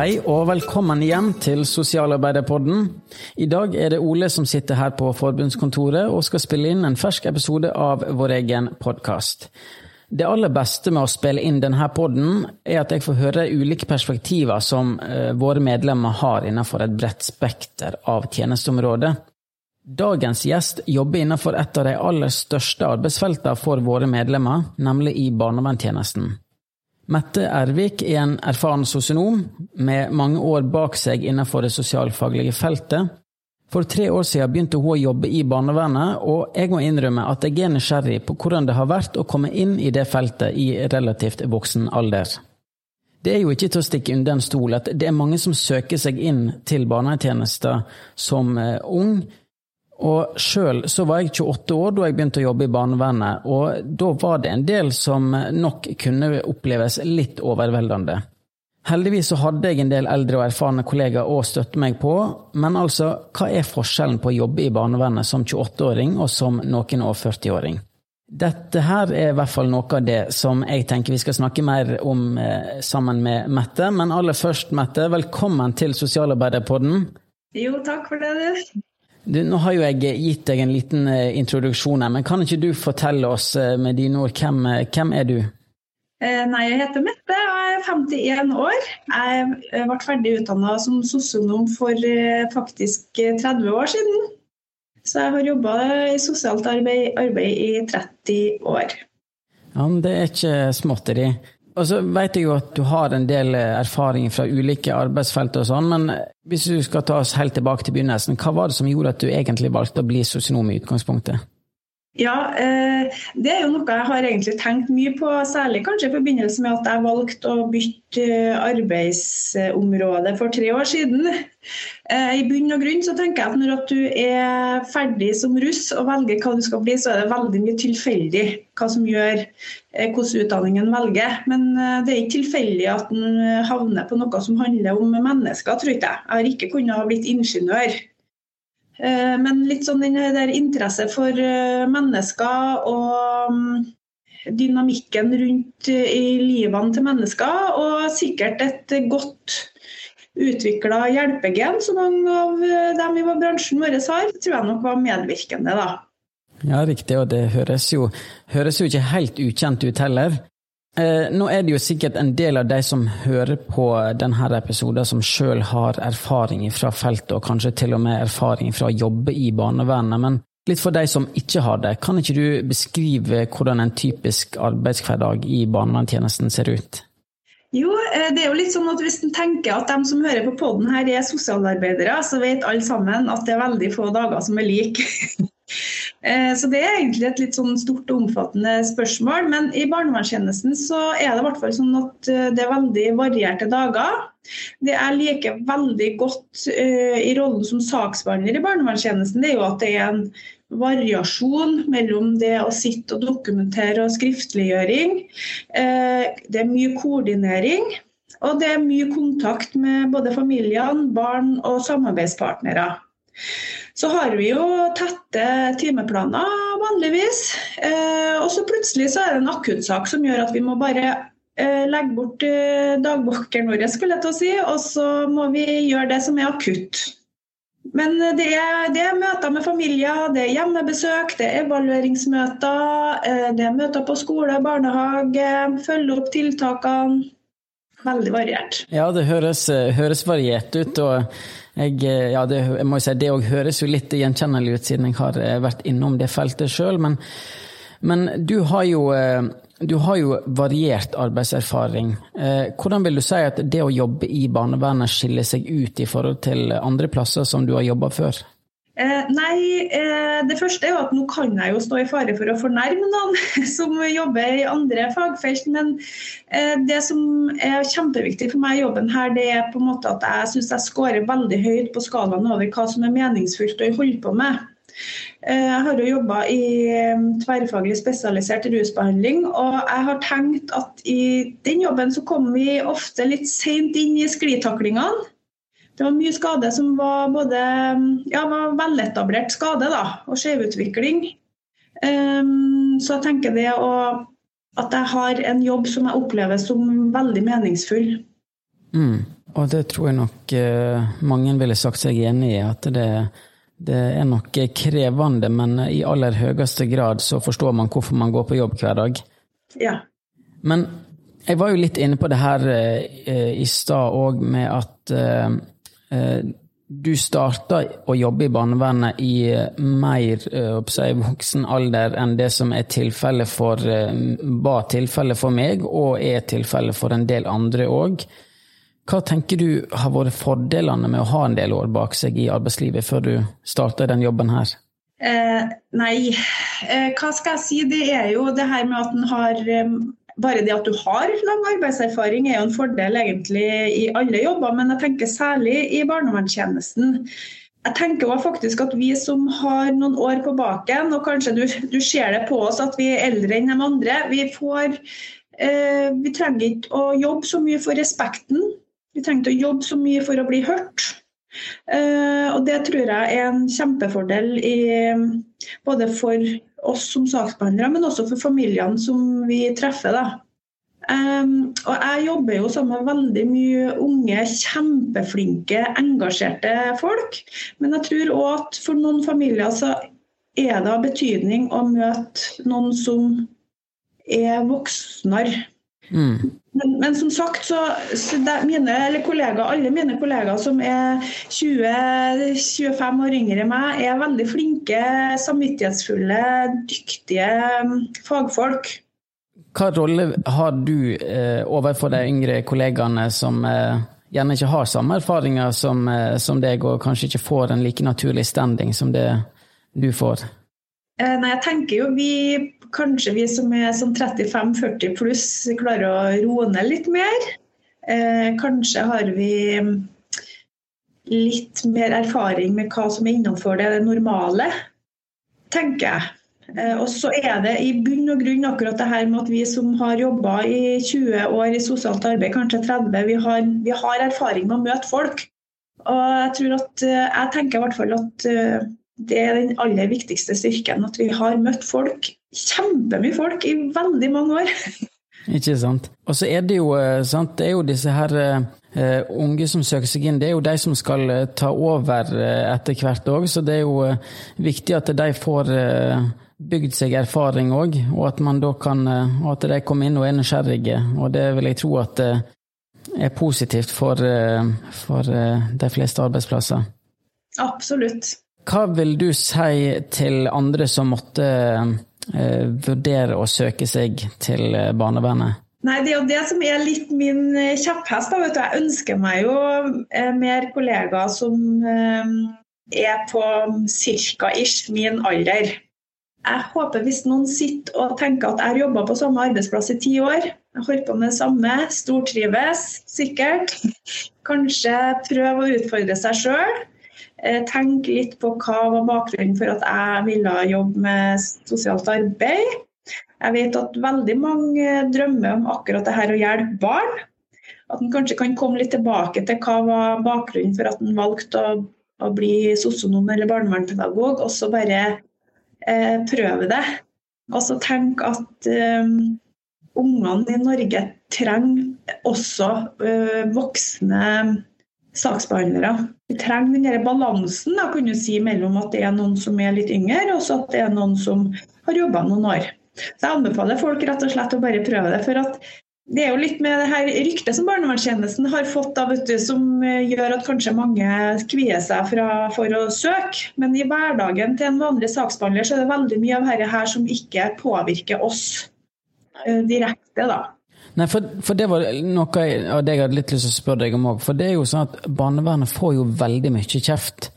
Hei og velkommen igjen til Sosialarbeiderpodden. I dag er det Ole som sitter her på forbundskontoret og skal spille inn en fersk episode av vår egen podkast. Det aller beste med å spille inn denne podden, er at jeg får høre ulike perspektiver som eh, våre medlemmer har innenfor et bredt spekter av tjenesteområder. Dagens gjest jobber innenfor et av de aller største arbeidsfeltene for våre medlemmer, nemlig i barnevernstjenesten. Mette Ervik er en erfaren sosionom med mange år bak seg innenfor det sosialfaglige feltet. For tre år siden begynte hun å jobbe i barnevernet, og jeg må innrømme at jeg er nysgjerrig på hvordan det har vært å komme inn i det feltet i relativt voksen alder. Det er jo ikke til å stikke under en stol at det er mange som søker seg inn til barnevernstjenester som eh, ung, og sjøl så var jeg 28 år da jeg begynte å jobbe i barnevernet, og da var det en del som nok kunne oppleves litt overveldende. Heldigvis så hadde jeg en del eldre og erfarne kollegaer å støtte meg på, men altså, hva er forskjellen på å jobbe i barnevernet som 28-åring og som noen og 40-åring? Dette her er i hvert fall noe av det som jeg tenker vi skal snakke mer om eh, sammen med Mette. Men aller først, Mette, velkommen til Sosialarbeiderpodden. Jo, takk for det, du. Du, nå har jo jeg gitt deg en liten uh, introduksjon her, men kan ikke du fortelle oss uh, med dine ord, hvem, uh, hvem er du? Nei, Jeg heter Mette og er 51 år. Jeg ble ferdig utdanna som sosionom for faktisk 30 år siden. Så jeg har jobba i sosialt arbeid, arbeid, i 30 år. Ja, men Det er ikke småtteri. Og så vet jeg jo at du har en del eh, erfaring fra ulike arbeidsfelt og sånn, men hvis du skal ta oss helt tilbake til begynnelsen, hva var det som gjorde at du egentlig valgte å bli sosionom i utgangspunktet? Ja, eh, det er jo noe jeg har egentlig tenkt mye på, særlig kanskje i forbindelse med at jeg valgte å bytte eh, arbeidsområde for tre år siden. Eh, I bunn og grunn så tenker jeg at når du er ferdig som russ og velger hva du skal bli, så er det veldig mye tilfeldig hva som gjør hvordan utdanningen velger. Men det er ikke tilfeldig at en havner på noe som handler om mennesker, tror jeg. Jeg har ikke kunnet ha blitt ingeniør. Eh, men litt sånn den der interesse for eh, mennesker og mm, dynamikken rundt eh, i livene til mennesker, og sikkert et godt utvikla hjelpegen som mange av dem i bransjen vår har, tror jeg nok var medvirkende. da. Ja, riktig, og det høres jo, høres jo ikke helt ukjent ut heller. Eh, nå er det jo sikkert en del av de som hører på denne episoden som sjøl har erfaring fra feltet, og kanskje til og med erfaring fra å jobbe i barnevernet. Men litt for de som ikke har det, kan ikke du beskrive hvordan en typisk arbeidshverdag i barnevernstjenesten ser ut? Jo, eh, det er jo litt sånn at Hvis en tenker at de som hører på poden her er sosialarbeidere, så vet alle sammen at det er veldig få dager som er like. Eh, så Det er egentlig et litt sånn stort og omfattende spørsmål. Men i barnevernstjenesten så er det i hvert fall sånn at eh, det er veldig varierte dager. Det jeg liker veldig godt uh, i rollen som saksbehandler i barnevernstjenesten, det er jo at det er en variasjon mellom det å sitte og dokumentere og skriftliggjøring. Det er mye koordinering. Og det er mye kontakt med både familiene, barn og samarbeidspartnere. Så har vi jo tette timeplaner vanligvis. Eh, og så plutselig så er det en akuttsak som gjør at vi må bare eh, legge bort eh, vår, våre, skulle jeg til å si, og så må vi gjøre det som er akutt. Men det er, det er, møter med familier, det er hjemmebesøk, det er evalueringsmøter, det er møter på skole, barnehage, følge opp tiltakene. Veldig variert. Ja, det høres, høres variert ut. og jeg, eh, ja, det, jeg må si, det høres jo litt gjenkjennelig ut, siden jeg har eh, vært innom det feltet sjøl. Men, men du, har jo, eh, du har jo variert arbeidserfaring. Hvordan vil du si at det å jobbe i barnevernet skiller seg ut i forhold til andre plasser som du har jobba før? Eh, nei, eh, det første er jo at nå kan jeg jo stå i fare for å fornærme noen som jobber i andre fagfelt. Men eh, det som er kjempeviktig for meg i jobben her, det er på en måte at jeg syns jeg scorer veldig høyt på skalaen over hva som er meningsfullt å holde på med. Eh, jeg har jo jobba i eh, tverrfaglig spesialisert rusbehandling, og jeg har tenkt at i den jobben så kommer vi ofte litt seint inn i sklitaklingene. Det var mye skade som var både ja, var veletablert skade da, og skjevutvikling. Um, så jeg tenker det å, at jeg har en jobb som jeg opplever som veldig meningsfull. Mm. Og det tror jeg nok uh, mange ville sagt seg enig i, at det, det, er nok krevende, men i aller høyeste grad så forstår man hvorfor man går på jobb hver dag. Ja. Men jeg var jo litt inne på det her eh, i stad òg, med at uh, du starta å jobbe i barnevernet i mer si, voksen alder enn det som er tilfellet for, var tilfellet for meg, og er tilfellet for en del andre òg. Hva tenker du har vært fordelene med å ha en del år bak seg i arbeidslivet før du starta den jobben her? Eh, nei, eh, hva skal jeg si. Det er jo det her med at en har eh, Bare det at du har lang arbeidserfaring er jo en fordel egentlig i alle jobber, men jeg tenker særlig i barnevernstjenesten. Jeg tenker også faktisk at vi som har noen år på baken, og kanskje du, du ser det på oss at vi er eldre enn de andre, vi får eh, Vi trenger ikke å jobbe så mye for respekten vi trenger ikke å jobbe så mye for å bli hørt. Eh, og Det tror jeg er en kjempefordel i, både for oss som saksbehandlere, men også for familiene som vi treffer. Da. Um, og Jeg jobber jo sammen med veldig mye unge, kjempeflinke, engasjerte folk. Men jeg tror òg at for noen familier så er det av betydning å møte noen som er voksnere. Mm. Men, men, som sagt, så, så mine kollega, alle mine kollegaer som er 20-25 år yngre enn meg, er veldig flinke, samvittighetsfulle, dyktige mm, fagfolk. Hva rolle har du eh, overfor de yngre kollegaene som eh, gjerne ikke har samme erfaringer som, eh, som, deg, og kanskje ikke får en like naturlig standing som det du får? Eh, nei, jeg tenker jo vi kanskje vi som er sånn 35-40 pluss, klarer å roe ned litt mer. Eh, kanskje har vi litt mer erfaring med hva som er innenfor det normale, tenker jeg. Eh, og så er det i bunn og grunn akkurat det her med at vi som har jobba i 20 år i sosialt arbeid, kanskje 30, vi har, vi har erfaring med å møte folk. Og jeg tror at, eh, jeg tenker i hvert fall at eh, det er den aller viktigste styrken. At vi har møtt folk kjempemye folk i veldig mange år. Ikke sant. Og så er det jo eh, sant, det er jo disse her uh, unge som søker seg inn, det er jo de som skal ta over etter hvert òg. Så det er jo viktig at de får bygd seg erfaring òg, og at man da kan at de kommer inn og er nysgjerrige. Og det vil jeg tro at er positivt for, for de fleste arbeidsplasser. Absolutt. Hva vil du si til andre som måtte vurdere å søke seg til eh, barnevernet? Nei, Det er jo det som er litt min eh, kjepphest. Jeg ønsker meg jo eh, mer kollegaer som eh, er på ca. ish min alder. Jeg håper hvis noen sitter og tenker at jeg har jobba på samme arbeidsplass i ti år, jeg holder på med det samme, stortrives sikkert, kanskje prøve å utfordre seg sjøl Eh, tenke litt på hva var bakgrunnen for at jeg ville jobbe med sosialt arbeid. Jeg vet at veldig mange drømmer om akkurat det her å hjelpe barn. At en kanskje kan komme litt tilbake til hva var bakgrunnen for at en valgte å, å bli sosionom eller barnevernspedagog, og så bare eh, prøve det. Og så tenke at eh, ungene i Norge trenger også eh, voksne saksbehandlere. Vi trenger den balansen da, du si, mellom at det er noen som er litt yngre, og så at det er noen som har jobba noen år. Så Jeg anbefaler folk rett og slett å bare prøve det. for at det er jo litt med det her ryktet som barnevernstjenesten har fått, da, du, som eh, gjør at kanskje mange kvier seg fra, for å søke. Men i hverdagen til en vanlig saksbehandler så er det veldig mye av dette her som ikke påvirker oss uh, direkte. da. Nei, for, for, det var noe av det jeg hadde litt lyst til å spørre deg om òg. For det er jo sånn at barnevernet får jo veldig mye kjeft.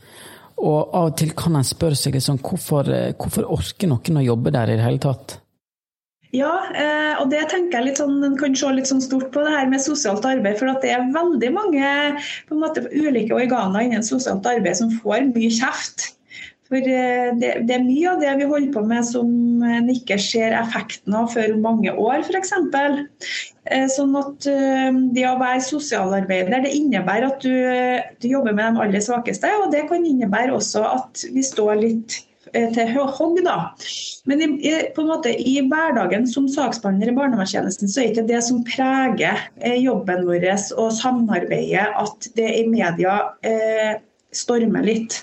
Og av og til kan en spørre seg liksom, hvorfor, hvorfor orker noen å jobbe der i det hele tatt? Ja, eh, og det tenker jeg litt sånn, en kan se litt sånn stort på det her med sosialt arbeid. For det er veldig mange måte, ulike organer innen sosialt arbeid som får mye kjeft. For eh, det, det, er mye av det vi holder på med som en ikke ser effekten av før mange år, f.eks. Eh, sånn at eh, det å være sosialarbeider det innebærer at du, du, jobber med de aller svakeste. Og det kan innebære også at vi står litt til hogg. da. Men i, på en måte, i hverdagen som saksbehandler i barnevernstjenesten, så er ikke det som preger eh, jobben vår og samarbeidet at det i media eh, stormer litt.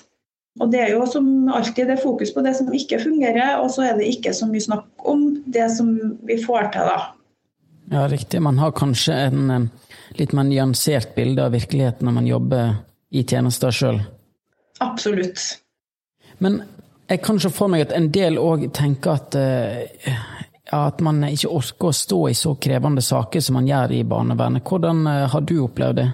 Og Det er jo som alltid det fokus på det som ikke fungerer, og så er det ikke så mye snakk om det som vi får til. da. Ja, riktig. Man har kanskje en litt mer nyansert bilde av virkeligheten når man jobber i tjenester sjøl? Absolutt. Men jeg kan se for meg at en del òg tenker at, uh, at man ikke orker å stå i så krevende saker som man gjør i barnevernet. Hvordan uh, har du opplevd det?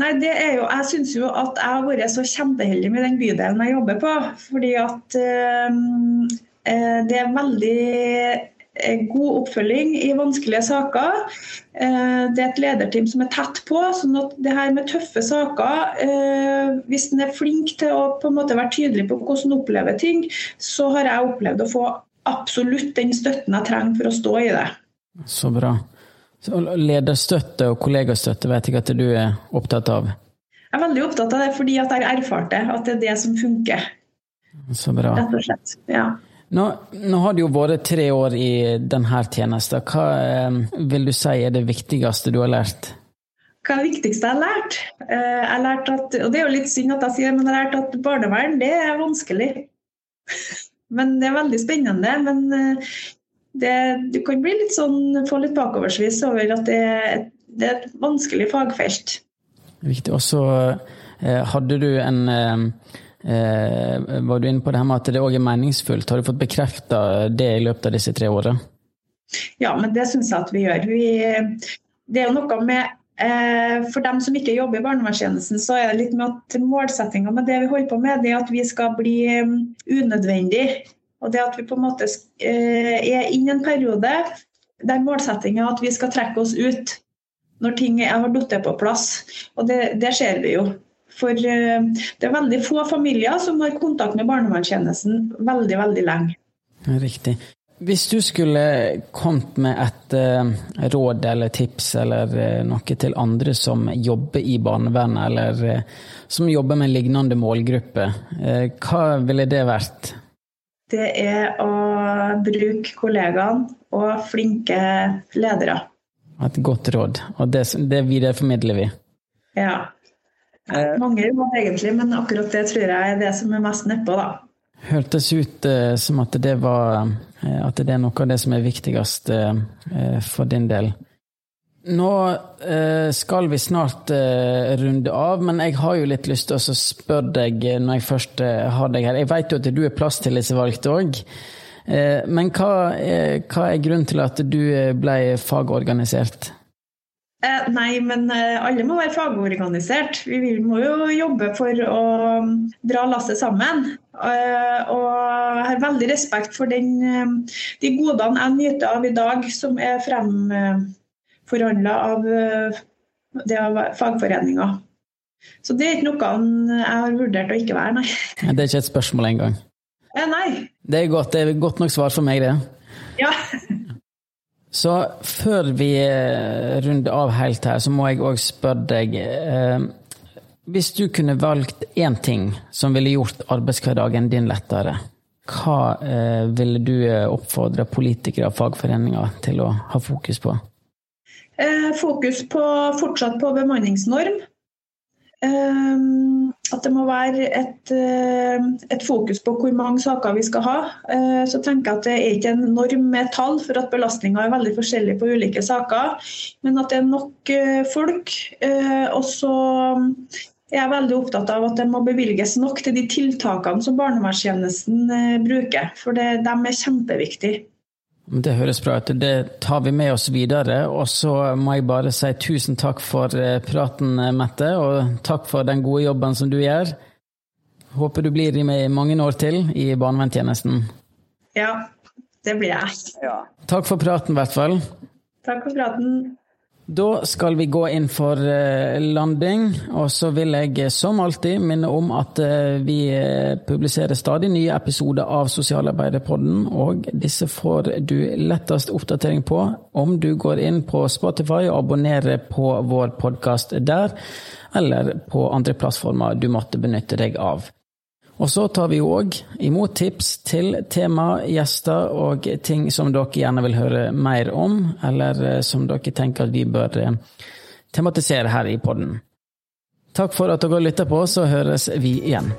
Nei, det er jo, Jeg syns jo at jeg har vært så kjempeheldig med den bydelen jeg jobber på. Fordi at eh, det er veldig god oppfølging i vanskelige saker. Det er et lederteam som er tett på. sånn at det her med tøffe saker Hvis en er flink til å på en måte være tydelig på hvordan en opplever ting, så har jeg opplevd å få absolutt den støtten jeg trenger for å stå i det. Så bra. Lederstøtte og kollegastøtte vet jeg at du er opptatt av? Jeg er veldig opptatt av det fordi at jeg erfarte at det er det som funker. Så bra. Rett og slett. Ja. Nå, nå, har det jo vært tre år i denne tjenesten. Hva eh, vil du si er det viktigste du har lært? Hva er det viktigste jeg har lært? Eh, jeg har lært at, og Det er jo litt synd at jeg sier men jeg har lært at barnevern det er vanskelig. Men det er veldig spennende. Men eh, det, du kan bli litt sånn, få litt bakoversvis over at det, det er et vanskelig fagfelt. Viktig. Og så eh, hadde du en eh, eh, Var du inne på det her med at det òg er meningsfullt? Har du fått bekrefta det i løpet av disse tre årene? Ja, men det syns jeg at vi gjør. Vi, det er jo noe med for dem som ikke jobber i barnevernstjenesten, så er det litt med at målsettinga med det vi holder på med, det er at vi skal bli unødvendig og det at vi på en måte eh, er inne i en periode der målsettingen er at vi skal trekke oss ut når ting har falt på plass. Og det, det, ser vi jo. For eh, det er veldig få familier som har kontakt med barnevernstjenesten veldig, veldig lenge. Riktig. Hvis du skulle kommet med et uh, råd eller tips eller noe til andre som jobber i barnevernet, eller som jobber med en lignende målgruppe, hva ville det vært? Det er å bruke kollegaene og flinke ledere. Et godt råd, og det, det videreformidler vi. Ja. Eh, Mange råd egentlig, men akkurat det tror jeg er det som er mest nedpå, da. Hørtes ut uh, som at det, var, uh, at det er noe av det som er viktigst for din del. Nå eh, skal vi snart eh, runde av, men jeg har jo litt lyst til å spørre deg eh, når jeg først har deg her. Jeg vet jo at du er plass til disse valgte òg. Men hva er, hva er, grunnen til at du ble fagorganisert? nei, men alle må være fagorganisert. Vi må jo jobbe for å mm, dra lasset sammen. og jeg har veldig respekt for den, de godene jeg nyter av i dag, som er frem forhandla av, eh, av fagforeninga. Så det er ikke noe jeg har vurdert å ikke være, nei. Det er ikke et spørsmål engang? Eh, nei. Det er godt, det er godt nok svar for meg, det. Ja. Så før vi eh, runder av helt her, så må jeg òg spørre deg eh, Hvis du kunne valgt én ting som ville gjort arbeidshverdagen din lettere, hva ville du oppfordre politikere og fagforeninger til å ha fokus på? Eh, fokus på, fortsatt på bemanningsnorm. Eh, at det må være et, eh, et, fokus på hvor mange saker vi skal ha. Så tenker jeg at Det er ikke en norm med tall, for at belastninga er veldig forskjellig på ulike saker. Men at det er nok folk. Og så er jeg veldig opptatt av at det må bevilges nok til de tiltakene som barnevernstjenesten bruker. For det, de er kjempeviktige. Det høres bra ut. Det tar vi med oss videre. Og så må jeg bare si tusen takk for eh, praten, Mette, og takk for den gode jobben som du gjør. Håper du blir med i mange år til i barnevernstjenesten. Ja, det blir jeg. Ja. Takk for praten, i hvert fall. Takk for praten. Da skal vi gå inn for eh, landing, og så vil jeg eh, som alltid minne om at eh, vi publiserer stadig nye episoder av Sosialarbeiderpodden, og disse får du lettest oppdatering på om du går inn på Spotify og abonnerer på vår podkast der, eller på andre plattformer du måtte benytte deg av. Og så tar vi òg imot tips til tema, gjester og ting som dere gjerne vil høre mer om, eller som dere tenker at vi bør tematisere her i podden. Takk for at dere lytter på, så høres vi igjen.